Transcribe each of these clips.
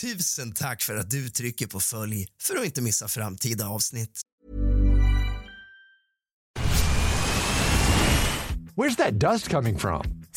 Tusen tack för att du trycker på följ för att inte missa framtida avsnitt. Where's that dust coming from?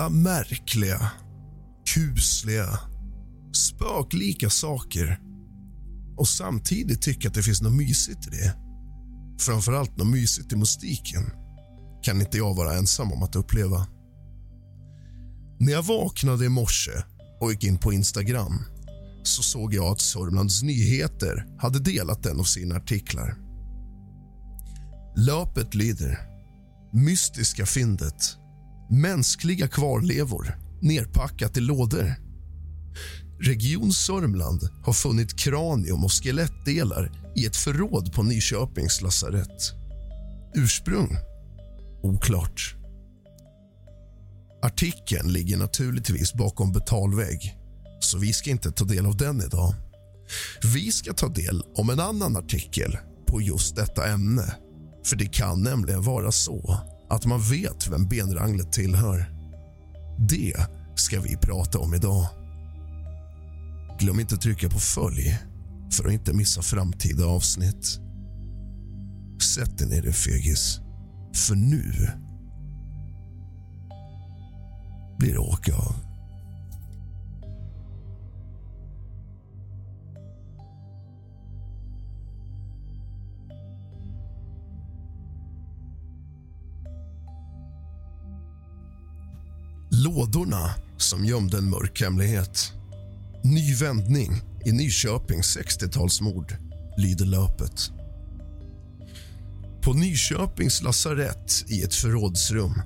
gilla märkliga, kusliga, spöklika saker och samtidigt tycka att det finns något mysigt i det. Framförallt något mysigt i mystiken kan inte jag vara ensam om att uppleva. När jag vaknade i morse och gick in på Instagram så såg jag att Sörmlands Nyheter hade delat en av sina artiklar. Löpet lyder Mystiska fyndet Mänskliga kvarlevor nerpackat i lådor. Region Sörmland har funnit kranium och skelettdelar i ett förråd på Nyköpings lasarett. Ursprung? Oklart. Artikeln ligger naturligtvis bakom betalvägg så vi ska inte ta del av den idag. Vi ska ta del om en annan artikel på just detta ämne. För det kan nämligen vara så att man vet vem benranglet tillhör. Det ska vi prata om idag. Glöm inte att trycka på följ för att inte missa framtida avsnitt. Sätt dig ner, din fegis, för nu blir det åka av. Lådorna som gömde en mörk hemlighet. Ny vändning i Nyköpings 60-talsmord, lyder löpet. På Nyköpings lasarett i ett förrådsrum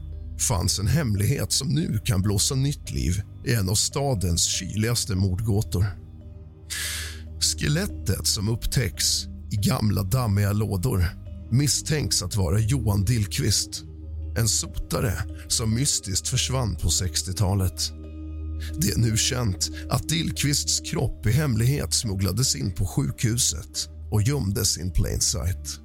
fanns en hemlighet som nu kan blåsa nytt liv i en av stadens kyligaste mordgåtor. Skelettet som upptäcks i gamla dammiga lådor misstänks att vara Johan Dillqvist en sotare som mystiskt försvann på 60-talet. Det är nu känt att Dillqvists kropp i hemlighet smugglades in på sjukhuset och gömdes in plain sight.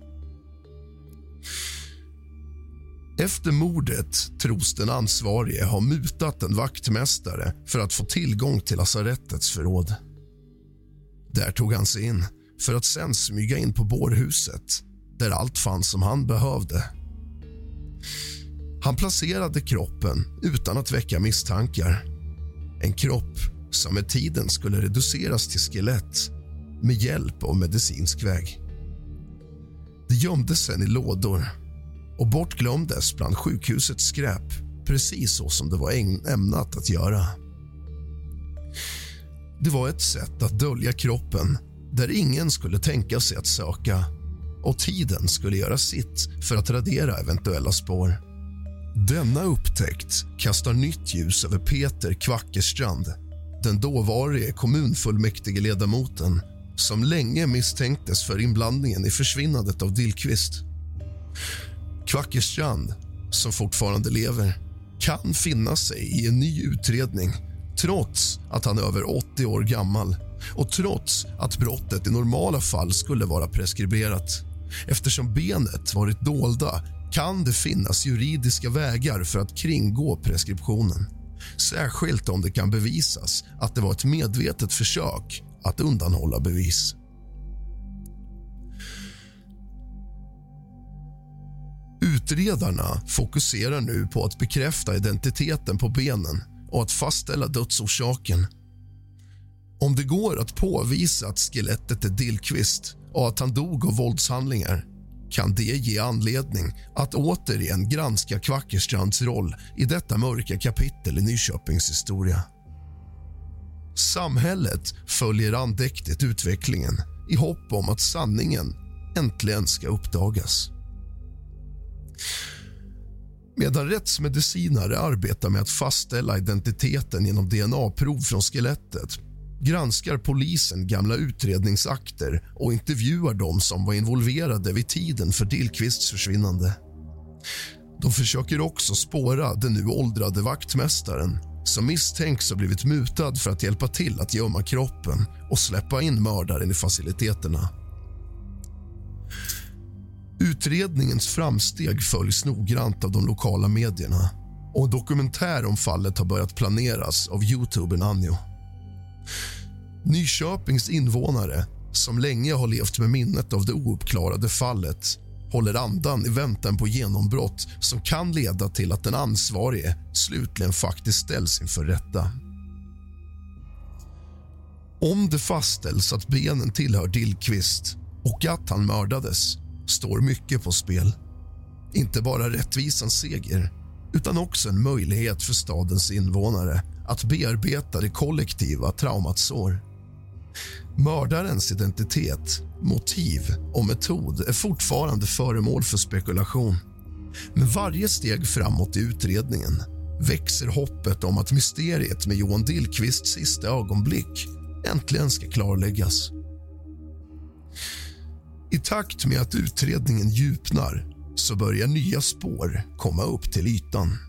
Efter mordet tros den ansvarige ha mutat en vaktmästare för att få tillgång till lasarettets förråd. Där tog han sig in för att sen smyga in på bårhuset där allt fanns som han behövde. Han placerade kroppen utan att väcka misstankar. En kropp som med tiden skulle reduceras till skelett med hjälp av medicinsk väg. Det gömdes sen i lådor och bortglömdes bland sjukhusets skräp precis så som det var ämnat att göra. Det var ett sätt att dölja kroppen där ingen skulle tänka sig att söka och tiden skulle göra sitt för att radera eventuella spår. Denna upptäckt kastar nytt ljus över Peter Kvackerstrand den dåvarige kommunfullmäktigeledamoten som länge misstänktes för inblandningen i försvinnandet av Dillqvist. Kvackerstrand, som fortfarande lever, kan finna sig i en ny utredning trots att han är över 80 år gammal och trots att brottet i normala fall skulle vara preskriberat. Eftersom benet varit dolda kan det finnas juridiska vägar för att kringgå preskriptionen. Särskilt om det kan bevisas att det var ett medvetet försök att undanhålla bevis. Utredarna fokuserar nu på att bekräfta identiteten på benen och att fastställa dödsorsaken. Om det går att påvisa att skelettet är Dillqvist och att han dog av våldshandlingar kan det ge anledning att återigen granska Kvackerstrands roll i detta mörka kapitel i Nyköpings historia. Samhället följer andäktigt utvecklingen i hopp om att sanningen äntligen ska uppdagas. Medan rättsmedicinare arbetar med att fastställa identiteten genom dna-prov från skelettet granskar polisen gamla utredningsakter och intervjuar dem som var involverade vid tiden för Dillqvists försvinnande. De försöker också spåra den nu åldrade vaktmästaren som misstänks ha blivit mutad för att hjälpa till att gömma kroppen och släppa in mördaren i faciliteterna. Utredningens framsteg följs noggrant av de lokala medierna och en dokumentär om fallet har börjat planeras av youtubern Anjo. Nyköpings invånare, som länge har levt med minnet av det ouppklarade fallet håller andan i väntan på genombrott som kan leda till att den ansvarige slutligen faktiskt ställs inför rätta. Om det fastställs att benen tillhör Dillqvist och att han mördades står mycket på spel. Inte bara rättvisans seger utan också en möjlighet för stadens invånare att bearbeta det kollektiva traumats sår. Mördarens identitet, motiv och metod är fortfarande föremål för spekulation. Med varje steg framåt i utredningen växer hoppet om att mysteriet med Johan Dillqvists sista ögonblick äntligen ska klarläggas. I takt med att utredningen djupnar så börjar nya spår komma upp till ytan.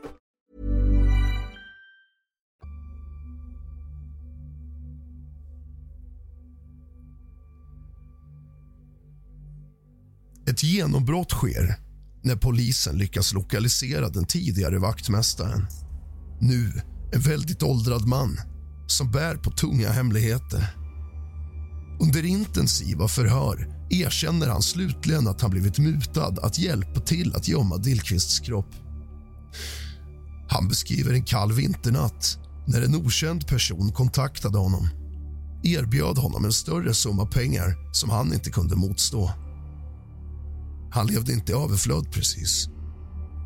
Ett genombrott sker när polisen lyckas lokalisera den tidigare vaktmästaren. Nu en väldigt åldrad man som bär på tunga hemligheter. Under intensiva förhör erkänner han slutligen att han blivit mutad att hjälpa till att gömma Dillqvists kropp. Han beskriver en kall vinternatt när en okänd person kontaktade honom erbjöd honom en större summa pengar som han inte kunde motstå. Han levde inte i överflöd precis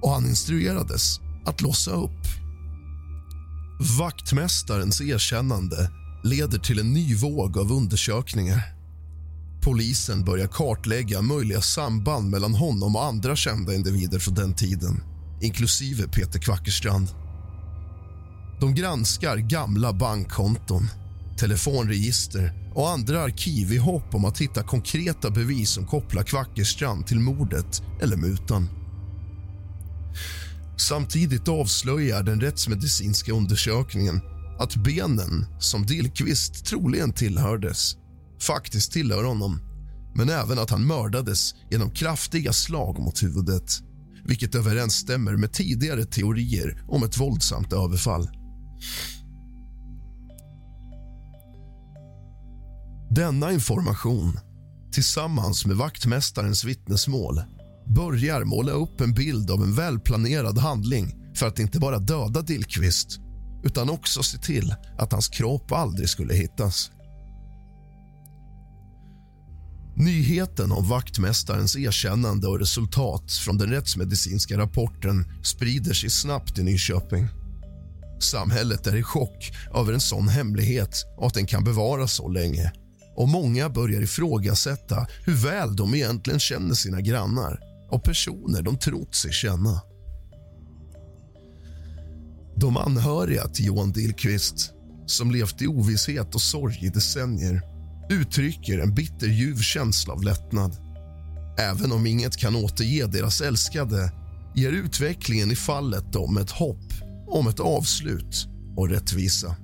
och han instruerades att låsa upp. Vaktmästarens erkännande leder till en ny våg av undersökningar. Polisen börjar kartlägga möjliga samband mellan honom och andra kända individer från den tiden inklusive Peter Kvackerstrand. De granskar gamla bankkonton, telefonregister och andra arkiv i hopp om att hitta konkreta bevis som kopplar Kvackerstrand till mordet eller mutan. Samtidigt avslöjar den rättsmedicinska undersökningen att benen som Dillqvist troligen tillhördes faktiskt tillhör honom men även att han mördades genom kraftiga slag mot huvudet vilket överensstämmer med tidigare teorier om ett våldsamt överfall. Denna information, tillsammans med vaktmästarens vittnesmål börjar måla upp en bild av en välplanerad handling för att inte bara döda Dillqvist utan också se till att hans kropp aldrig skulle hittas. Nyheten om vaktmästarens erkännande och resultat från den rättsmedicinska rapporten sprider sig snabbt i Nyköping. Samhället är i chock över en sån hemlighet och att den kan bevaras så länge. Och Många börjar ifrågasätta hur väl de egentligen känner sina grannar och personer de trott sig känna. De anhöriga till Johan Dillqvist, som levt i ovisshet och sorg i decennier uttrycker en bitterljuv känsla av lättnad. Även om inget kan återge deras älskade ger utvecklingen i fallet dem ett hopp om ett avslut och rättvisa.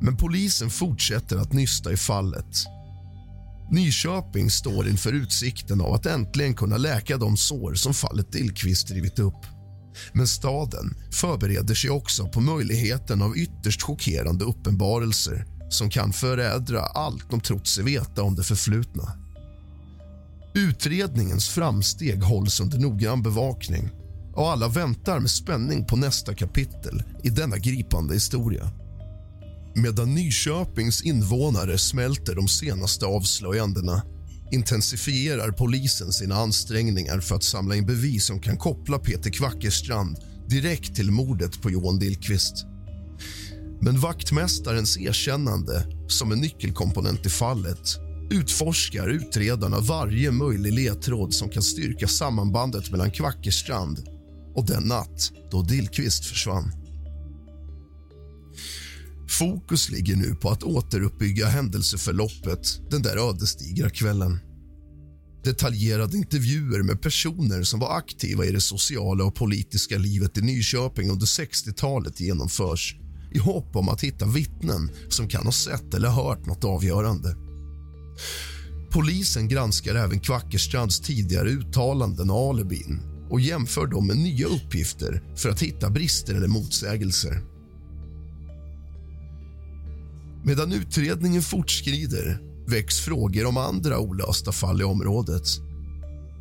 Men polisen fortsätter att nysta i fallet. Nyköping står inför utsikten av att äntligen kunna läka de sår som fallet Dillqvist drivit upp. Men staden förbereder sig också på möjligheten av ytterst chockerande uppenbarelser som kan förädra allt de trott sig veta om det förflutna. Utredningens framsteg hålls under noggrann bevakning och alla väntar med spänning på nästa kapitel i denna gripande historia. Medan Nyköpings invånare smälter de senaste avslöjandena intensifierar polisen sina ansträngningar för att samla in bevis som kan koppla Peter Kvackerstrand direkt till mordet på Johan Dillqvist. Men vaktmästarens erkännande som en nyckelkomponent i fallet utforskar utredarna varje möjlig ledtråd som kan styrka sammanbandet mellan Kvackerstrand och den natt då Dillqvist försvann. Fokus ligger nu på att återuppbygga händelseförloppet den där ödesdigra kvällen. Detaljerade intervjuer med personer som var aktiva i det sociala och politiska livet i Nyköping under 60-talet genomförs i hopp om att hitta vittnen som kan ha sett eller hört något avgörande. Polisen granskar även Kvackerstrands tidigare uttalanden och alibin och jämför dem med nya uppgifter för att hitta brister eller motsägelser. Medan utredningen fortskrider väcks frågor om andra olösta fall i området.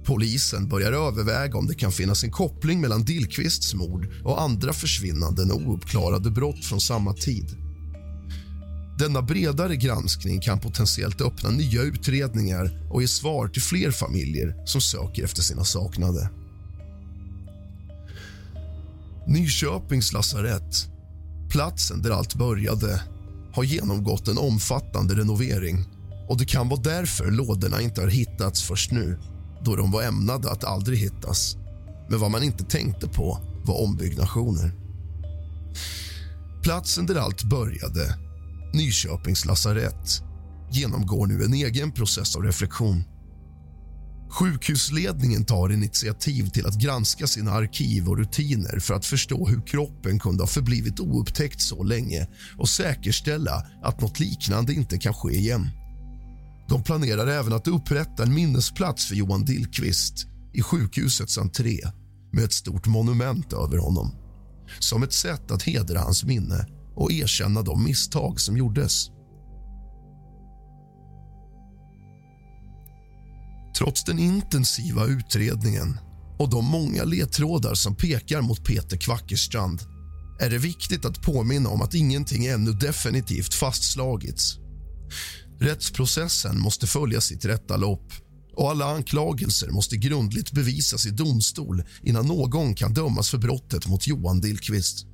Polisen börjar överväga om det kan finnas en koppling mellan Dillqvists mord och andra försvinnanden och ouppklarade brott från samma tid. Denna bredare granskning kan potentiellt öppna nya utredningar och ge svar till fler familjer som söker efter sina saknade. Nyköpings lasarett, platsen där allt började har genomgått en omfattande renovering och det kan vara därför lådorna inte har hittats först nu då de var ämnade att aldrig hittas. Men vad man inte tänkte på var ombyggnationer. Platsen där allt började, Nyköpings lasarett genomgår nu en egen process av reflektion. Sjukhusledningen tar initiativ till att granska sina arkiv och rutiner för att förstå hur kroppen kunde ha förblivit oupptäckt så länge och säkerställa att något liknande inte kan ske igen. De planerar även att upprätta en minnesplats för Johan Dillqvist i sjukhusets entré med ett stort monument över honom som ett sätt att hedra hans minne och erkänna de misstag som gjordes. Trots den intensiva utredningen och de många ledtrådar som pekar mot Peter Kvackerstrand är det viktigt att påminna om att ingenting ännu definitivt fastslagits. Rättsprocessen måste följa sitt rätta lopp och alla anklagelser måste grundligt bevisas i domstol innan någon kan dömas för brottet mot Johan Dillqvist.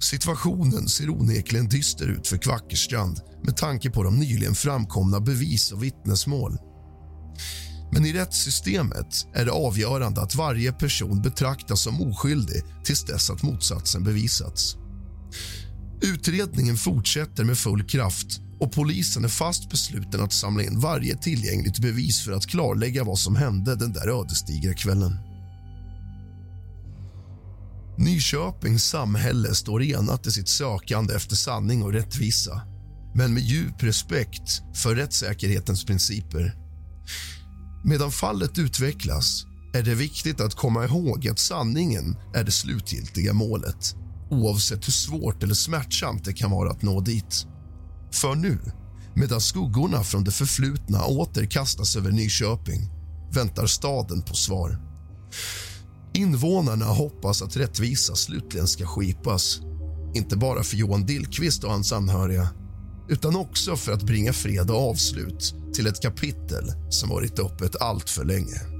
Situationen ser onekligen dyster ut för Kvackerstrand med tanke på de nyligen framkomna bevis och vittnesmål. Men i rättssystemet är det avgörande att varje person betraktas som oskyldig tills dess att motsatsen bevisats. Utredningen fortsätter med full kraft och polisen är fast besluten att samla in varje tillgängligt bevis för att klarlägga vad som hände den där ödesdigra kvällen. Nyköpings samhälle står enat i sitt sökande efter sanning och rättvisa. men med djup respekt för rättssäkerhetens principer. Medan fallet utvecklas är det viktigt att komma ihåg att sanningen är det slutgiltiga målet oavsett hur svårt eller smärtsamt det kan vara att nå dit. För nu, medan skuggorna från det förflutna åter kastas över Nyköping väntar staden på svar. Invånarna hoppas att rättvisa slutligen ska skipas inte bara för Johan Dillqvist och hans anhöriga utan också för att bringa fred och avslut till ett kapitel som varit öppet allt för länge.